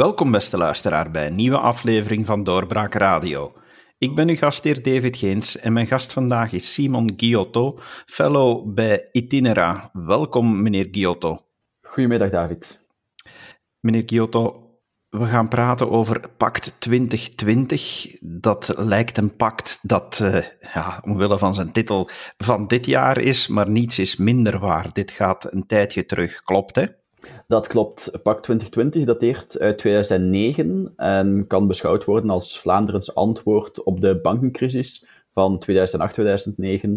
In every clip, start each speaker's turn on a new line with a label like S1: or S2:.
S1: Welkom beste luisteraar bij een nieuwe aflevering van Doorbraak Radio. Ik ben uw gastheer David Geens en mijn gast vandaag is Simon Giotto, fellow bij Itinera. Welkom meneer Giotto.
S2: Goedemiddag David.
S1: Meneer Giotto, we gaan praten over Pact 2020. Dat lijkt een pact dat, uh, ja, omwille van zijn titel, van dit jaar is, maar niets is minder waar. Dit gaat een tijdje terug, klopt hè?
S2: Dat klopt. Pact 2020 dateert uit 2009 en kan beschouwd worden als Vlaanderens antwoord op de bankencrisis van 2008-2009,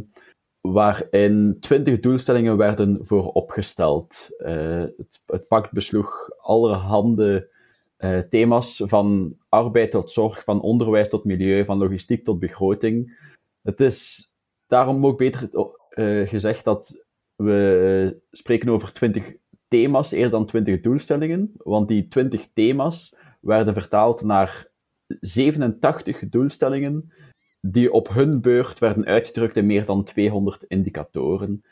S2: waarin 20 doelstellingen werden voor opgesteld. Uh, het, het pact besloeg allerhande uh, thema's van arbeid tot zorg, van onderwijs tot milieu, van logistiek tot begroting. Het is daarom ook beter uh, gezegd dat we spreken over 20 thema's eerder dan 20 doelstellingen, want die 20 thema's werden vertaald naar 87 doelstellingen, die op hun beurt werden uitgedrukt in meer dan 200 indicatoren.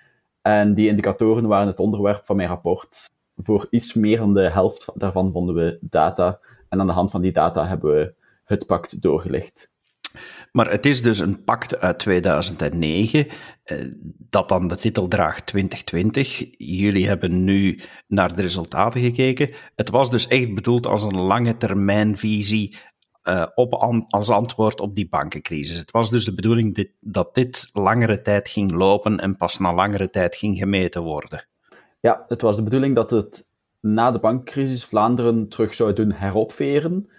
S2: En die indicatoren waren het onderwerp van mijn rapport. Voor iets meer dan de helft daarvan vonden we data. En aan de hand van die data hebben we het pact doorgelicht.
S1: Maar het is dus een pact uit 2009 eh, dat dan de titel draagt 2020. Jullie hebben nu naar de resultaten gekeken. Het was dus echt bedoeld als een lange termijnvisie uh, op als antwoord op die bankencrisis. Het was dus de bedoeling dat dit langere tijd ging lopen en pas na langere tijd ging gemeten worden.
S2: Ja, het was de bedoeling dat het na de bankencrisis Vlaanderen terug zou doen heropveren.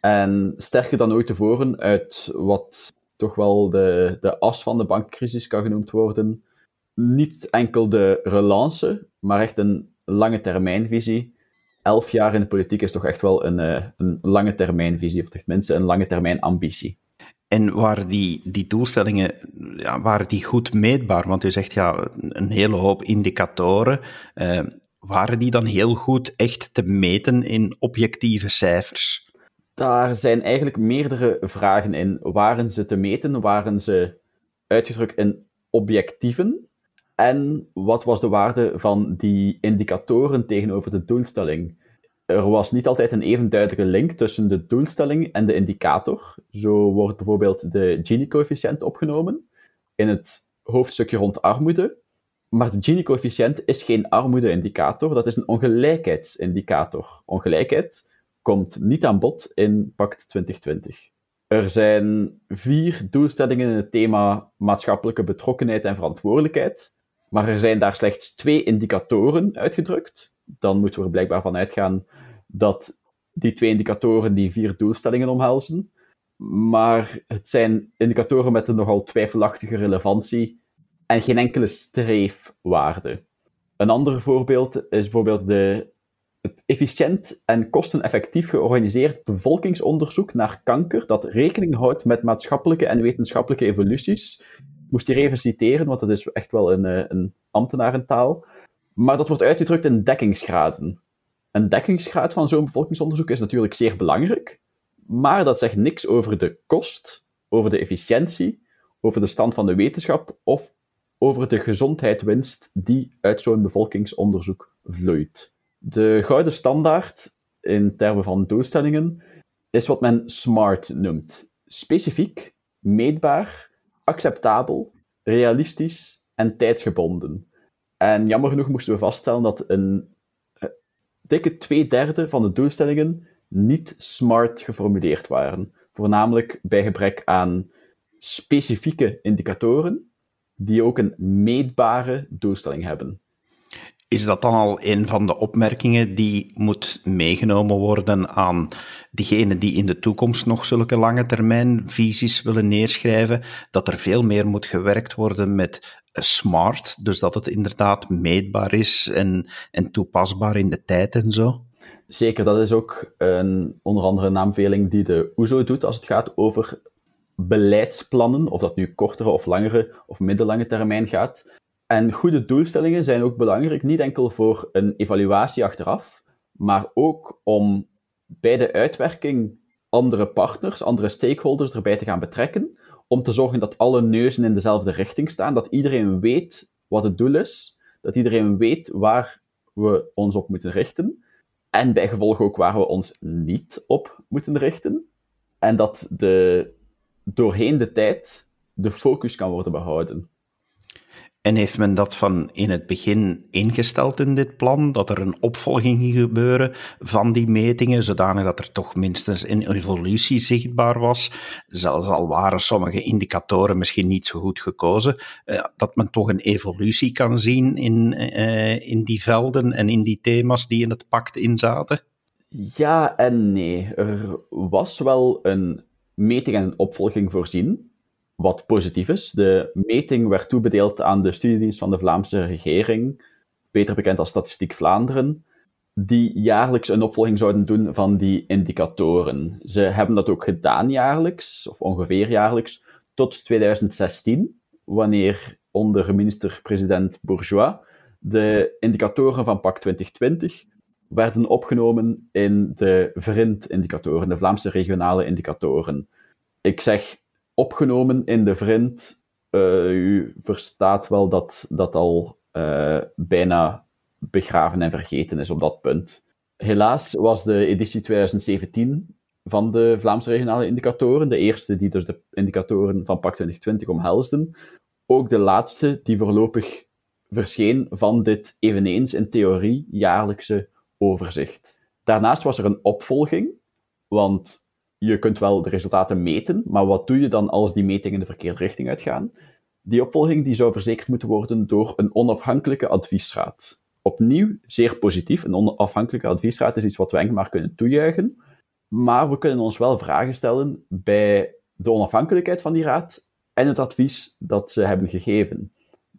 S2: En sterker dan ooit tevoren uit wat toch wel de, de as van de bankcrisis kan genoemd worden. Niet enkel de relance, maar echt een lange termijnvisie. Elf jaar in de politiek is toch echt wel een, eh, een lange termijnvisie, of tenminste een lange termijn ambitie.
S1: En waren die, die doelstellingen ja, waren die goed meetbaar? Want u zegt ja, een hele hoop indicatoren. Uh, waren die dan heel goed echt te meten in objectieve cijfers?
S2: Daar zijn eigenlijk meerdere vragen in. Waren ze te meten? Waren ze uitgedrukt in objectieven? En wat was de waarde van die indicatoren tegenover de doelstelling? Er was niet altijd een even duidelijke link tussen de doelstelling en de indicator. Zo wordt bijvoorbeeld de Gini-coëfficiënt opgenomen in het hoofdstukje rond armoede. Maar de Gini-coëfficiënt is geen armoede-indicator, dat is een ongelijkheidsindicator. Ongelijkheid komt niet aan bod in Pact 2020. Er zijn vier doelstellingen in het thema maatschappelijke betrokkenheid en verantwoordelijkheid, maar er zijn daar slechts twee indicatoren uitgedrukt. Dan moeten we er blijkbaar van uitgaan dat die twee indicatoren die vier doelstellingen omhelzen. Maar het zijn indicatoren met een nogal twijfelachtige relevantie en geen enkele streefwaarde. Een ander voorbeeld is bijvoorbeeld de het efficiënt en kosteneffectief georganiseerd bevolkingsonderzoek naar kanker, dat rekening houdt met maatschappelijke en wetenschappelijke evoluties. Ik moest hier even citeren, want dat is echt wel een, eh, een ambtenarentaal. Maar dat wordt uitgedrukt in dekkingsgraden. Een dekkingsgraad van zo'n bevolkingsonderzoek is natuurlijk zeer belangrijk, maar dat zegt niks over de kost, over de efficiëntie, over de stand van de wetenschap of over de gezondheidswinst die uit zo'n bevolkingsonderzoek vloeit. De gouden standaard in termen van doelstellingen is wat men SMART noemt. Specifiek, meetbaar, acceptabel, realistisch en tijdsgebonden. En jammer genoeg moesten we vaststellen dat een eh, dikke twee derde van de doelstellingen niet SMART geformuleerd waren. Voornamelijk bij gebrek aan specifieke indicatoren die ook een meetbare doelstelling hebben.
S1: Is dat dan al een van de opmerkingen die moet meegenomen worden aan diegenen die in de toekomst nog zulke lange termijn visies willen neerschrijven? Dat er veel meer moet gewerkt worden met smart, dus dat het inderdaad meetbaar is en, en toepasbaar in de tijd en zo?
S2: Zeker, dat is ook een, onder andere een aanbeveling die de OESO doet als het gaat over beleidsplannen, of dat nu kortere of langere of middellange termijn gaat. En goede doelstellingen zijn ook belangrijk, niet enkel voor een evaluatie achteraf, maar ook om bij de uitwerking andere partners, andere stakeholders erbij te gaan betrekken, om te zorgen dat alle neuzen in dezelfde richting staan, dat iedereen weet wat het doel is, dat iedereen weet waar we ons op moeten richten. en bijgevolg ook waar we ons niet op moeten richten. En dat de, doorheen de tijd de focus kan worden behouden.
S1: En heeft men dat van in het begin ingesteld in dit plan, dat er een opvolging ging gebeuren van die metingen, zodanig dat er toch minstens een evolutie zichtbaar was, zelfs al waren sommige indicatoren misschien niet zo goed gekozen, eh, dat men toch een evolutie kan zien in, eh, in die velden en in die thema's die in het pact inzaten?
S2: Ja en nee. Er was wel een meting en een opvolging voorzien, wat positief is. De meting werd toebedeeld aan de studiedienst van de Vlaamse regering, beter bekend als Statistiek Vlaanderen, die jaarlijks een opvolging zouden doen van die indicatoren. Ze hebben dat ook gedaan jaarlijks, of ongeveer jaarlijks, tot 2016, wanneer onder minister-president Bourgeois de indicatoren van PAC 2020 werden opgenomen in de VRIND-indicatoren, de Vlaamse regionale indicatoren. Ik zeg opgenomen in de vriend. Uh, u verstaat wel dat dat al uh, bijna begraven en vergeten is op dat punt. Helaas was de editie 2017 van de Vlaamse regionale indicatoren, de eerste die dus de indicatoren van PAC 2020 omhelsden, ook de laatste die voorlopig verscheen van dit eveneens in theorie jaarlijkse overzicht. Daarnaast was er een opvolging, want je kunt wel de resultaten meten, maar wat doe je dan als die metingen de verkeerde richting uitgaan? Die opvolging die zou verzekerd moeten worden door een onafhankelijke adviesraad. Opnieuw, zeer positief. Een onafhankelijke adviesraad is iets wat we enkel maar kunnen toejuichen. Maar we kunnen ons wel vragen stellen bij de onafhankelijkheid van die raad en het advies dat ze hebben gegeven.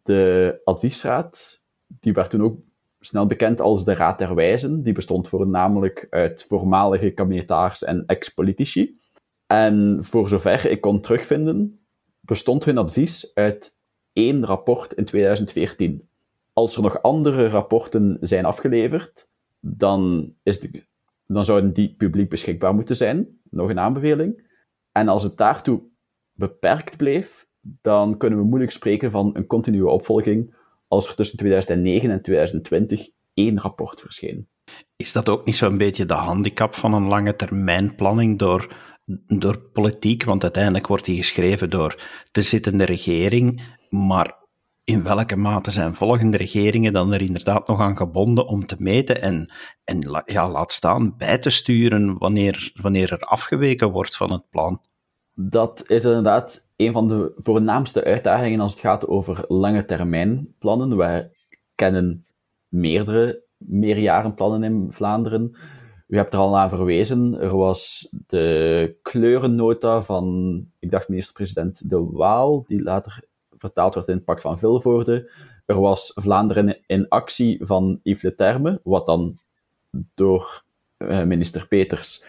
S2: De adviesraad, die werd toen ook snel bekend als de Raad der Wijzen. Die bestond voornamelijk uit voormalige kabinetaars en ex-politici. En voor zover ik kon terugvinden, bestond hun advies uit één rapport in 2014. Als er nog andere rapporten zijn afgeleverd, dan, is de, dan zouden die publiek beschikbaar moeten zijn. Nog een aanbeveling. En als het daartoe beperkt bleef, dan kunnen we moeilijk spreken van een continue opvolging als er tussen 2009 en 2020 één rapport verscheen.
S1: Is dat ook niet zo'n beetje de handicap van een lange termijn planning door, door politiek? Want uiteindelijk wordt die geschreven door de zittende regering, maar in welke mate zijn volgende regeringen dan er inderdaad nog aan gebonden om te meten en, en ja, laat staan bij te sturen wanneer, wanneer er afgeweken wordt van het plan?
S2: Dat is inderdaad een van de voornaamste uitdagingen als het gaat over lange termijn plannen. Wij kennen meerdere meerjarenplannen in Vlaanderen. U hebt er al aan verwezen. Er was de kleurennota van, ik dacht minister-president De Waal, die later vertaald werd in het Pact van Vilvoorde. Er was Vlaanderen in actie van Yves Le Terme, wat dan door eh, minister Peters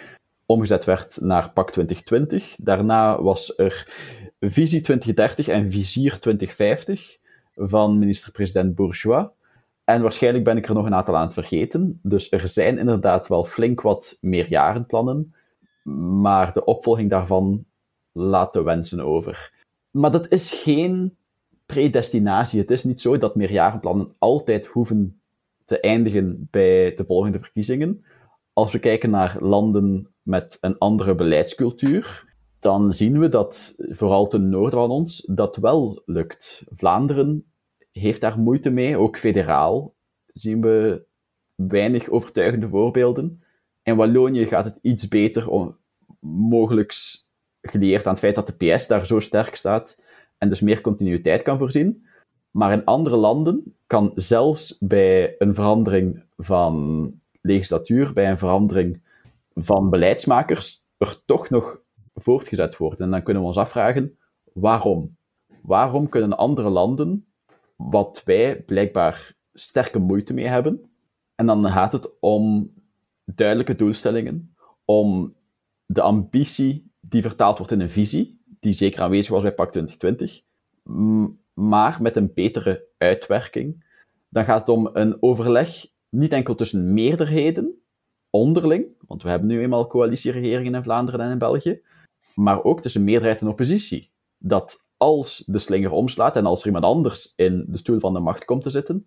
S2: omgezet werd naar PAC 2020. Daarna was er Visie 2030 en Visier 2050 van minister-president Bourgeois. En waarschijnlijk ben ik er nog een aantal aan het vergeten. Dus er zijn inderdaad wel flink wat meerjarenplannen, maar de opvolging daarvan laat de wensen over. Maar dat is geen predestinatie. Het is niet zo dat meerjarenplannen altijd hoeven te eindigen bij de volgende verkiezingen. Als we kijken naar landen met een andere beleidscultuur, dan zien we dat, vooral ten noorden van ons, dat wel lukt. Vlaanderen heeft daar moeite mee, ook federaal zien we weinig overtuigende voorbeelden. In Wallonië gaat het iets beter, mogelijk geleerd aan het feit dat de PS daar zo sterk staat en dus meer continuïteit kan voorzien. Maar in andere landen kan zelfs bij een verandering van legislatuur, bij een verandering van beleidsmakers, er toch nog voortgezet worden. En dan kunnen we ons afvragen, waarom? Waarom kunnen andere landen, wat wij blijkbaar sterke moeite mee hebben, en dan gaat het om duidelijke doelstellingen, om de ambitie die vertaald wordt in een visie, die zeker aanwezig was bij PAC 2020, maar met een betere uitwerking. Dan gaat het om een overleg niet enkel tussen meerderheden, onderling, want we hebben nu eenmaal coalitieregeringen in Vlaanderen en in België, maar ook tussen meerderheid en oppositie. Dat als de slinger omslaat en als er iemand anders in de stoel van de macht komt te zitten,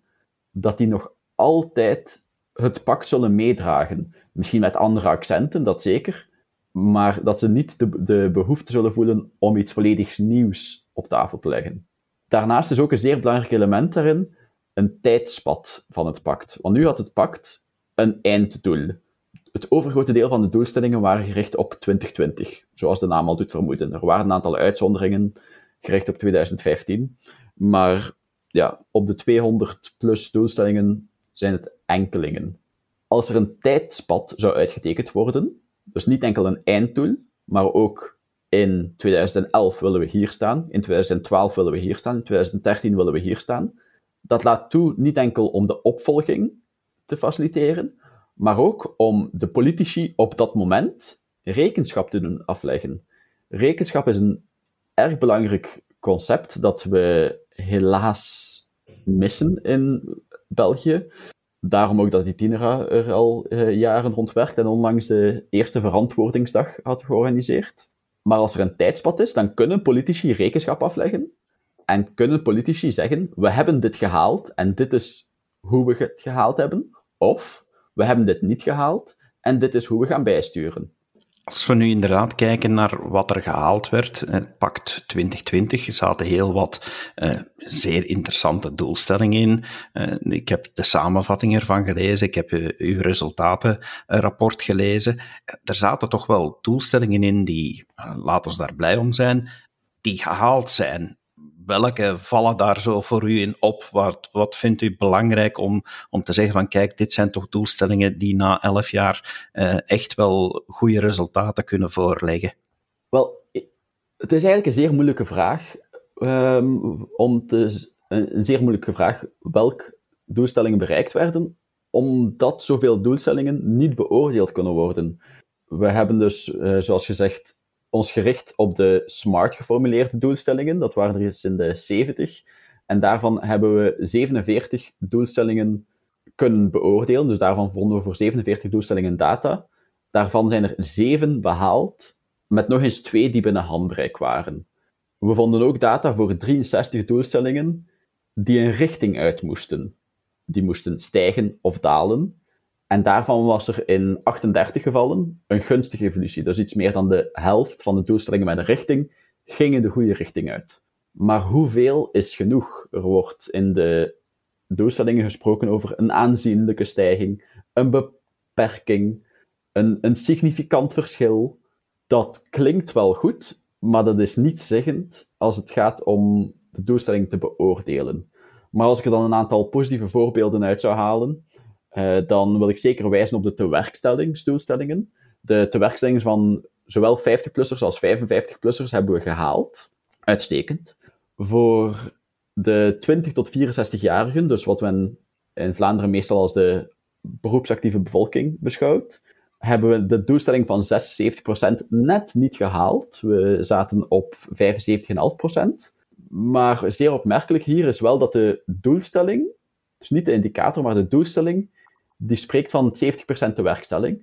S2: dat die nog altijd het pact zullen meedragen. Misschien met andere accenten, dat zeker. Maar dat ze niet de, de behoefte zullen voelen om iets volledig nieuws op tafel te leggen. Daarnaast is ook een zeer belangrijk element daarin een tijdspad van het pact. Want nu had het pact een einddoel. Het overgrote deel van de doelstellingen waren gericht op 2020, zoals de naam al doet vermoeden. Er waren een aantal uitzonderingen gericht op 2015, maar ja, op de 200 plus doelstellingen zijn het enkelingen. Als er een tijdspad zou uitgetekend worden, dus niet enkel een einddoel, maar ook in 2011 willen we hier staan, in 2012 willen we hier staan, in 2013 willen we hier staan. Dat laat toe niet enkel om de opvolging te faciliteren, maar ook om de politici op dat moment rekenschap te doen afleggen. Rekenschap is een erg belangrijk concept dat we helaas missen in België. Daarom ook dat die Tinera er al uh, jaren rond werkt en onlangs de eerste verantwoordingsdag had georganiseerd. Maar als er een tijdspad is, dan kunnen politici rekenschap afleggen. En kunnen politici zeggen: We hebben dit gehaald en dit is hoe we het gehaald hebben. Of we hebben dit niet gehaald en dit is hoe we gaan bijsturen.
S1: Als we nu inderdaad kijken naar wat er gehaald werd, eh, Pact 2020, zaten heel wat eh, zeer interessante doelstellingen in. Eh, ik heb de samenvatting ervan gelezen, ik heb uw resultatenrapport gelezen. Er zaten toch wel doelstellingen in die, laten we daar blij om zijn, die gehaald zijn welke vallen daar zo voor u in op? Wat, wat vindt u belangrijk om, om te zeggen van kijk, dit zijn toch doelstellingen die na elf jaar uh, echt wel goede resultaten kunnen voorleggen?
S2: Wel, het is eigenlijk een zeer moeilijke vraag. Um, om te, een, zeer moeilijke vraag welke doelstellingen bereikt werden, omdat zoveel doelstellingen niet beoordeeld kunnen worden. We hebben dus, uh, zoals gezegd, ons gericht op de smart geformuleerde doelstellingen. Dat waren er eens in de 70. En daarvan hebben we 47 doelstellingen kunnen beoordelen. Dus daarvan vonden we voor 47 doelstellingen data. Daarvan zijn er 7 behaald, met nog eens 2 die binnen handbereik waren. We vonden ook data voor 63 doelstellingen die een richting uit moesten. Die moesten stijgen of dalen. En daarvan was er in 38 gevallen een gunstige evolutie. Dus iets meer dan de helft van de doelstellingen met een richting gingen de goede richting uit. Maar hoeveel is genoeg? Er wordt in de doelstellingen gesproken over een aanzienlijke stijging, een beperking, een, een significant verschil. Dat klinkt wel goed, maar dat is niet zeggend als het gaat om de doelstelling te beoordelen. Maar als ik er dan een aantal positieve voorbeelden uit zou halen, dan wil ik zeker wijzen op de tewerkstellingsdoelstellingen. De tewerkstellingen van zowel 50-plussers als 55-plussers hebben we gehaald. Uitstekend. Voor de 20 tot 64-jarigen, dus wat men in Vlaanderen meestal als de beroepsactieve bevolking beschouwt, hebben we de doelstelling van 76% net niet gehaald. We zaten op 75,5%. Maar zeer opmerkelijk hier is wel dat de doelstelling, dus niet de indicator, maar de doelstelling, die spreekt van 70% de werkstelling,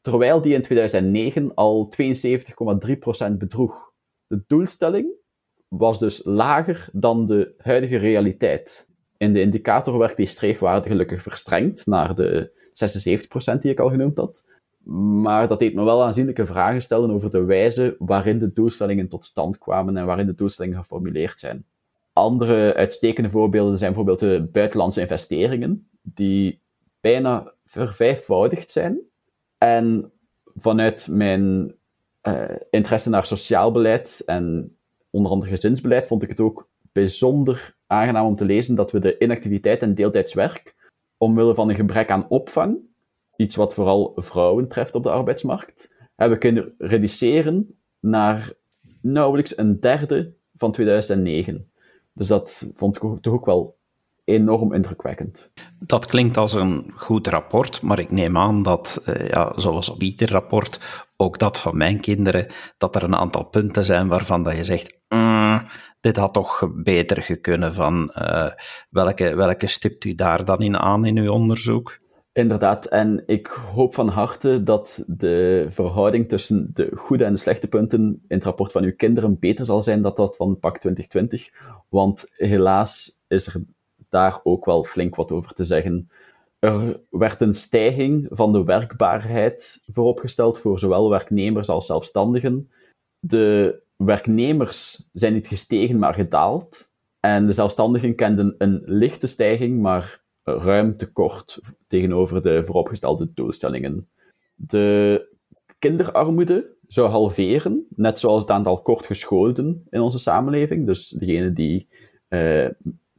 S2: terwijl die in 2009 al 72,3% bedroeg. De doelstelling was dus lager dan de huidige realiteit. In de indicator werd die streefwaarde gelukkig verstrengd naar de 76% die ik al genoemd had. Maar dat deed me wel aanzienlijke vragen stellen over de wijze waarin de doelstellingen tot stand kwamen en waarin de doelstellingen geformuleerd zijn. Andere uitstekende voorbeelden zijn bijvoorbeeld de buitenlandse investeringen, die bijna vervijfvoudigd zijn. En vanuit mijn uh, interesse naar sociaal beleid en onder andere gezinsbeleid vond ik het ook bijzonder aangenaam om te lezen dat we de inactiviteit en deeltijdswerk, omwille van een gebrek aan opvang, iets wat vooral vrouwen treft op de arbeidsmarkt, hebben kunnen reduceren naar nauwelijks een derde van 2009. Dus dat vond ik toch ook wel enorm indrukwekkend.
S1: Dat klinkt als een goed rapport, maar ik neem aan dat, uh, ja, zoals op ieder rapport, ook dat van mijn kinderen, dat er een aantal punten zijn waarvan dat je zegt, mm, dit had toch beter gekunnen van uh, welke, welke stipt u daar dan in aan in uw onderzoek?
S2: Inderdaad, en ik hoop van harte dat de verhouding tussen de goede en de slechte punten in het rapport van uw kinderen beter zal zijn dan dat van PAC 2020. Want helaas is er daar ook wel flink wat over te zeggen. Er werd een stijging van de werkbaarheid vooropgesteld voor zowel werknemers als zelfstandigen. De werknemers zijn niet gestegen, maar gedaald. En de zelfstandigen kenden een lichte stijging, maar ruim tekort tegenover de vooropgestelde doelstellingen. De kinderarmoede zou halveren, net zoals het aantal kortgescholden in onze samenleving, dus degenen die uh,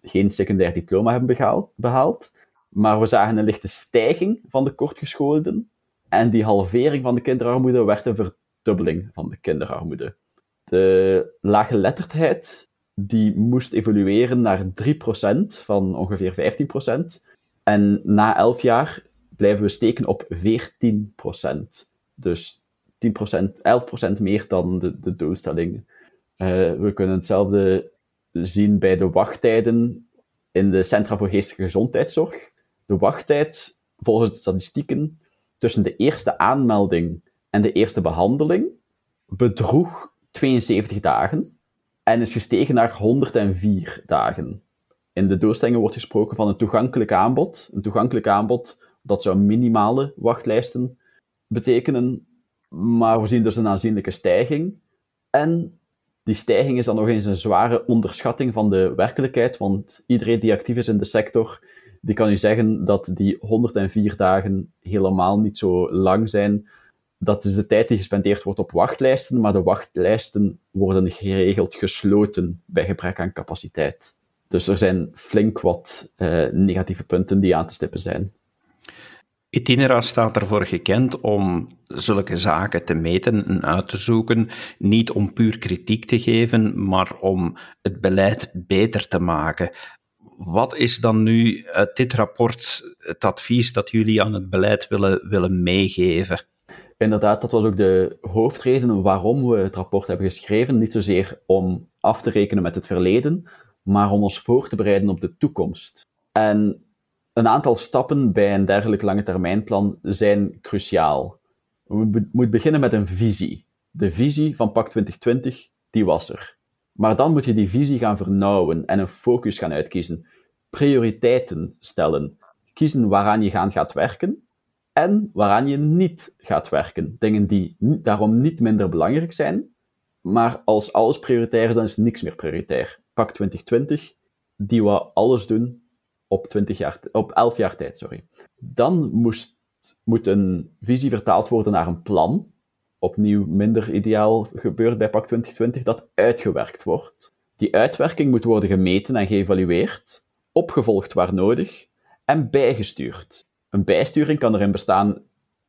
S2: geen secundair diploma hebben behaald. Maar we zagen een lichte stijging van de kortgescholden, en die halvering van de kinderarmoede werd een verdubbeling van de kinderarmoede. De laaggeletterdheid die moest evolueren naar 3% van ongeveer 15%. En na 11 jaar blijven we steken op 14%. Dus 10%, 11% meer dan de, de doelstelling. Uh, we kunnen hetzelfde zien bij de wachttijden in de Centra voor Geestelijke Gezondheidszorg. De wachttijd, volgens de statistieken, tussen de eerste aanmelding en de eerste behandeling bedroeg 72 dagen en is gestegen naar 104 dagen. In de doelstellingen wordt gesproken van een toegankelijk aanbod. Een toegankelijk aanbod, dat zou minimale wachtlijsten betekenen, maar we zien dus een aanzienlijke stijging. En die stijging is dan nog eens een zware onderschatting van de werkelijkheid, want iedereen die actief is in de sector, die kan u zeggen dat die 104 dagen helemaal niet zo lang zijn, dat is de tijd die gespendeerd wordt op wachtlijsten, maar de wachtlijsten worden geregeld gesloten bij gebrek aan capaciteit. Dus er zijn flink wat uh, negatieve punten die aan te stippen zijn.
S1: Itinera staat ervoor gekend om zulke zaken te meten en uit te zoeken, niet om puur kritiek te geven, maar om het beleid beter te maken. Wat is dan nu uit dit rapport het advies dat jullie aan het beleid willen, willen meegeven?
S2: inderdaad, dat was ook de hoofdreden waarom we het rapport hebben geschreven. Niet zozeer om af te rekenen met het verleden, maar om ons voor te bereiden op de toekomst. En een aantal stappen bij een dergelijk lange termijnplan zijn cruciaal. We moeten beginnen met een visie. De visie van PAC 2020, die was er. Maar dan moet je die visie gaan vernauwen en een focus gaan uitkiezen. Prioriteiten stellen. Kiezen waaraan je gaan gaat werken en waaraan je niet gaat werken. Dingen die daarom niet minder belangrijk zijn, maar als alles prioritair is, dan is niks meer prioritair. Pak 2020, die wou alles doen op, 20 jaar, op 11 jaar tijd. Sorry. Dan moest, moet een visie vertaald worden naar een plan. Opnieuw minder ideaal gebeurt bij Pak 2020, dat uitgewerkt wordt. Die uitwerking moet worden gemeten en geëvalueerd, opgevolgd waar nodig en bijgestuurd. Een bijsturing kan erin bestaan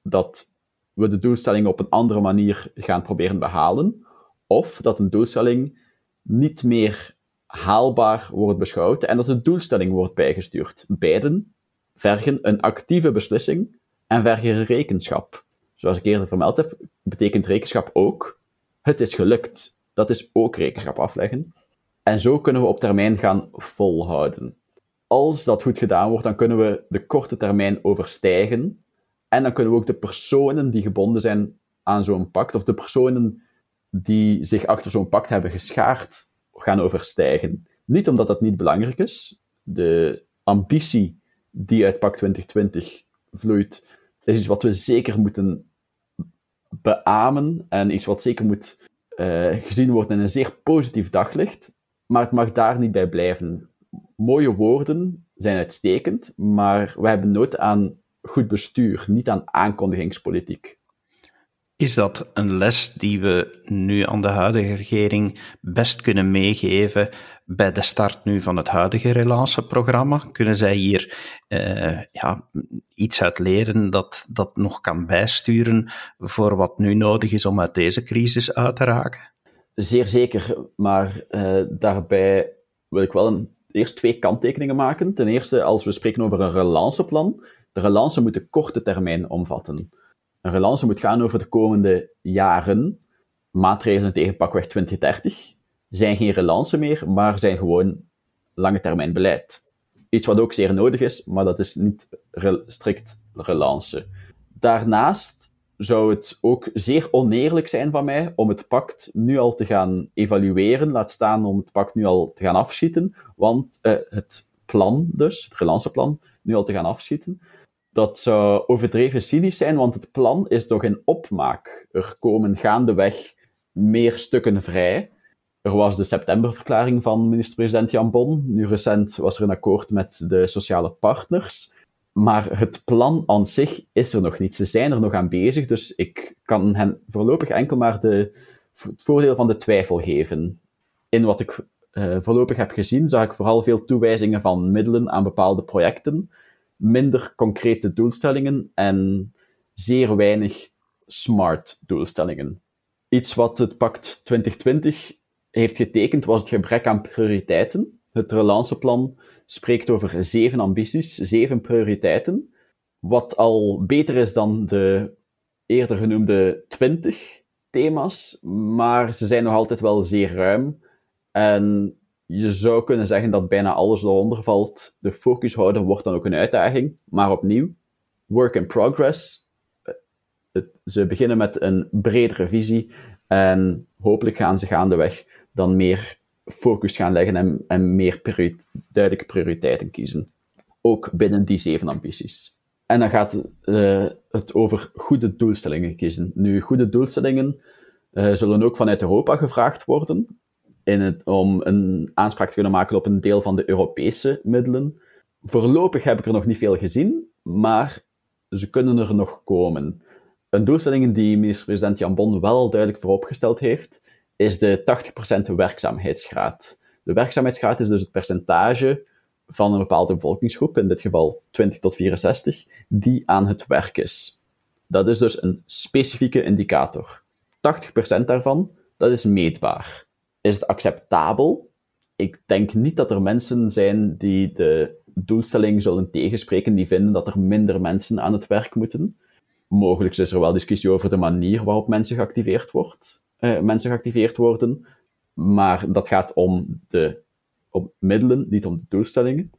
S2: dat we de doelstelling op een andere manier gaan proberen behalen, of dat een doelstelling niet meer haalbaar wordt beschouwd en dat de doelstelling wordt bijgestuurd. Beiden vergen een actieve beslissing en vergen rekenschap. Zoals ik eerder vermeld heb, betekent rekenschap ook het is gelukt. Dat is ook rekenschap afleggen. En zo kunnen we op termijn gaan volhouden als dat goed gedaan wordt, dan kunnen we de korte termijn overstijgen. En dan kunnen we ook de personen die gebonden zijn aan zo'n pact, of de personen die zich achter zo'n pact hebben geschaard, gaan overstijgen. Niet omdat dat niet belangrijk is. De ambitie die uit Pact 2020 vloeit, is iets wat we zeker moeten beamen en iets wat zeker moet uh, gezien worden in een zeer positief daglicht. Maar het mag daar niet bij blijven mooie woorden zijn uitstekend, maar we hebben nood aan goed bestuur, niet aan aankondigingspolitiek.
S1: Is dat een les die we nu aan de huidige regering best kunnen meegeven bij de start nu van het huidige relanceprogramma? Kunnen zij hier uh, ja, iets uit leren dat, dat nog kan bijsturen voor wat nu nodig is om uit deze crisis uit te raken?
S2: Zeer zeker, maar uh, daarbij wil ik wel een eerst twee kanttekeningen maken. Ten eerste, als we spreken over een relanceplan, de relance moet de korte termijn omvatten. Een relance moet gaan over de komende jaren. Maatregelen tegen pakweg 2030 zijn geen relance meer, maar zijn gewoon lange termijn beleid. Iets wat ook zeer nodig is, maar dat is niet strikt relance. Daarnaast zou het ook zeer oneerlijk zijn van mij om het pact nu al te gaan evalueren, laat staan om het pact nu al te gaan afschieten, want uh, het plan dus, het relanceplan, nu al te gaan afschieten. Dat zou overdreven cynisch zijn, want het plan is toch in opmaak. Er komen gaandeweg meer stukken vrij. Er was de septemberverklaring van minister-president Jan Bon. Nu recent was er een akkoord met de sociale partners. Maar het plan aan zich is er nog niet. Ze zijn er nog aan bezig, dus ik kan hen voorlopig enkel maar de, het voordeel van de twijfel geven. In wat ik uh, voorlopig heb gezien, zag ik vooral veel toewijzingen van middelen aan bepaalde projecten, minder concrete doelstellingen en zeer weinig smart doelstellingen. Iets wat het Pact 2020 heeft getekend was het gebrek aan prioriteiten. Het relanceplan spreekt over zeven ambities, zeven prioriteiten, wat al beter is dan de eerder genoemde twintig thema's, maar ze zijn nog altijd wel zeer ruim. En je zou kunnen zeggen dat bijna alles eronder valt. De focus houden wordt dan ook een uitdaging, maar opnieuw, work in progress. ze beginnen met een bredere visie en hopelijk gaan ze gaandeweg dan meer focus gaan leggen en, en meer duidelijke prioriteiten kiezen. Ook binnen die zeven ambities. En dan gaat uh, het over goede doelstellingen kiezen. Nu, goede doelstellingen uh, zullen ook vanuit Europa gevraagd worden in het, om een aanspraak te kunnen maken op een deel van de Europese middelen. Voorlopig heb ik er nog niet veel gezien, maar ze kunnen er nog komen. Een doelstelling die minister-president Jan Bon wel duidelijk vooropgesteld heeft, is de 80% werkzaamheidsgraad. De werkzaamheidsgraad is dus het percentage van een bepaalde bevolkingsgroep, in dit geval 20 tot 64, die aan het werk is. Dat is dus een specifieke indicator. 80% daarvan, dat is meetbaar. Is het acceptabel? Ik denk niet dat er mensen zijn die de doelstelling zullen tegenspreken, die vinden dat er minder mensen aan het werk moeten. Mogelijk is er wel discussie over de manier waarop mensen geactiveerd wordt uh, mensen geactiveerd worden. Maar dat gaat om de om middelen, niet om de doelstellingen.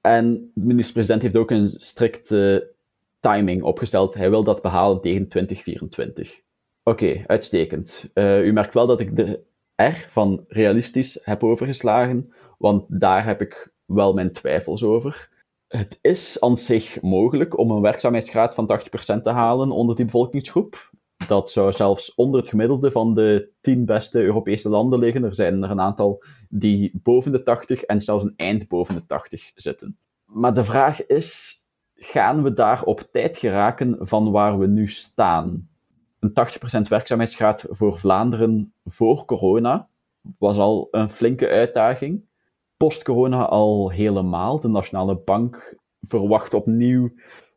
S2: En de minister-president heeft ook een strikte timing opgesteld. Hij wil dat behalen tegen 2024. Oké, uitstekend. Uh, u merkt wel dat ik de R van realistisch heb overgeslagen, want daar heb ik wel mijn twijfels over. Het is aan zich mogelijk om een werkzaamheidsgraad van 80% te halen onder die bevolkingsgroep dat zou zelfs onder het gemiddelde van de tien beste Europese landen liggen. Er zijn er een aantal die boven de 80 en zelfs een eind boven de 80 zitten. Maar de vraag is, gaan we daar op tijd geraken van waar we nu staan? Een 80% werkzaamheidsgraad voor Vlaanderen voor corona was al een flinke uitdaging. Post-corona al helemaal. De Nationale Bank verwacht opnieuw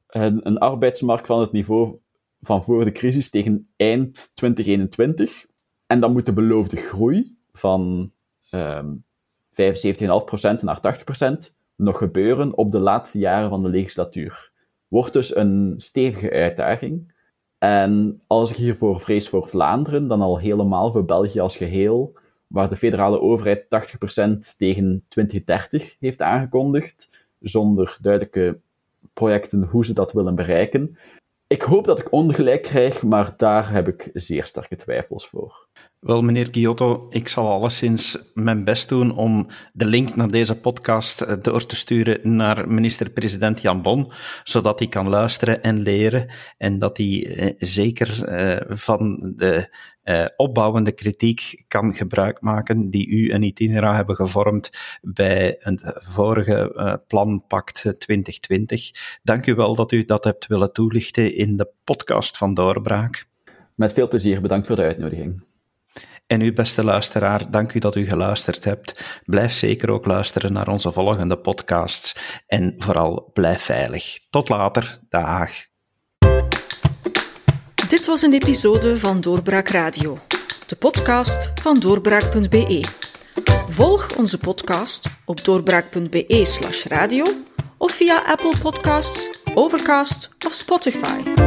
S2: een, een arbeidsmarkt van het niveau van voor de crisis tegen eind 2021. En dan moet de beloofde groei van um, ehm, 75,5% naar 80% nog gebeuren op de laatste jaren van de legislatuur. Wordt dus een stevige uitdaging. En als ik hiervoor vrees voor Vlaanderen, dan al helemaal voor België als geheel, waar de federale overheid 80% tegen 2030 heeft aangekondigd, zonder duidelijke projecten hoe ze dat willen bereiken, ik hoop dat ik ongelijk krijg, maar daar heb ik zeer sterke twijfels voor.
S1: Wel, meneer Giotto, ik zal alleszins mijn best doen om de link naar deze podcast eh, door te sturen naar minister-president Jan Bon, zodat hij kan luisteren en leren en dat hij eh, zeker eh, van de opbouwende kritiek kan gebruik maken die u en Itinera hebben gevormd bij het vorige planpact 2020. Dank u wel dat u dat hebt willen toelichten in de podcast van Doorbraak.
S2: Met veel plezier, bedankt voor de uitnodiging.
S1: En u, beste luisteraar, dank u dat u geluisterd hebt. Blijf zeker ook luisteren naar onze volgende podcasts. En vooral blijf veilig. Tot later. Dag.
S3: Dit was een episode van Doorbraak Radio, de podcast van doorbraak.be. Volg onze podcast op doorbraak.be/slash radio of via Apple Podcasts, Overcast of Spotify.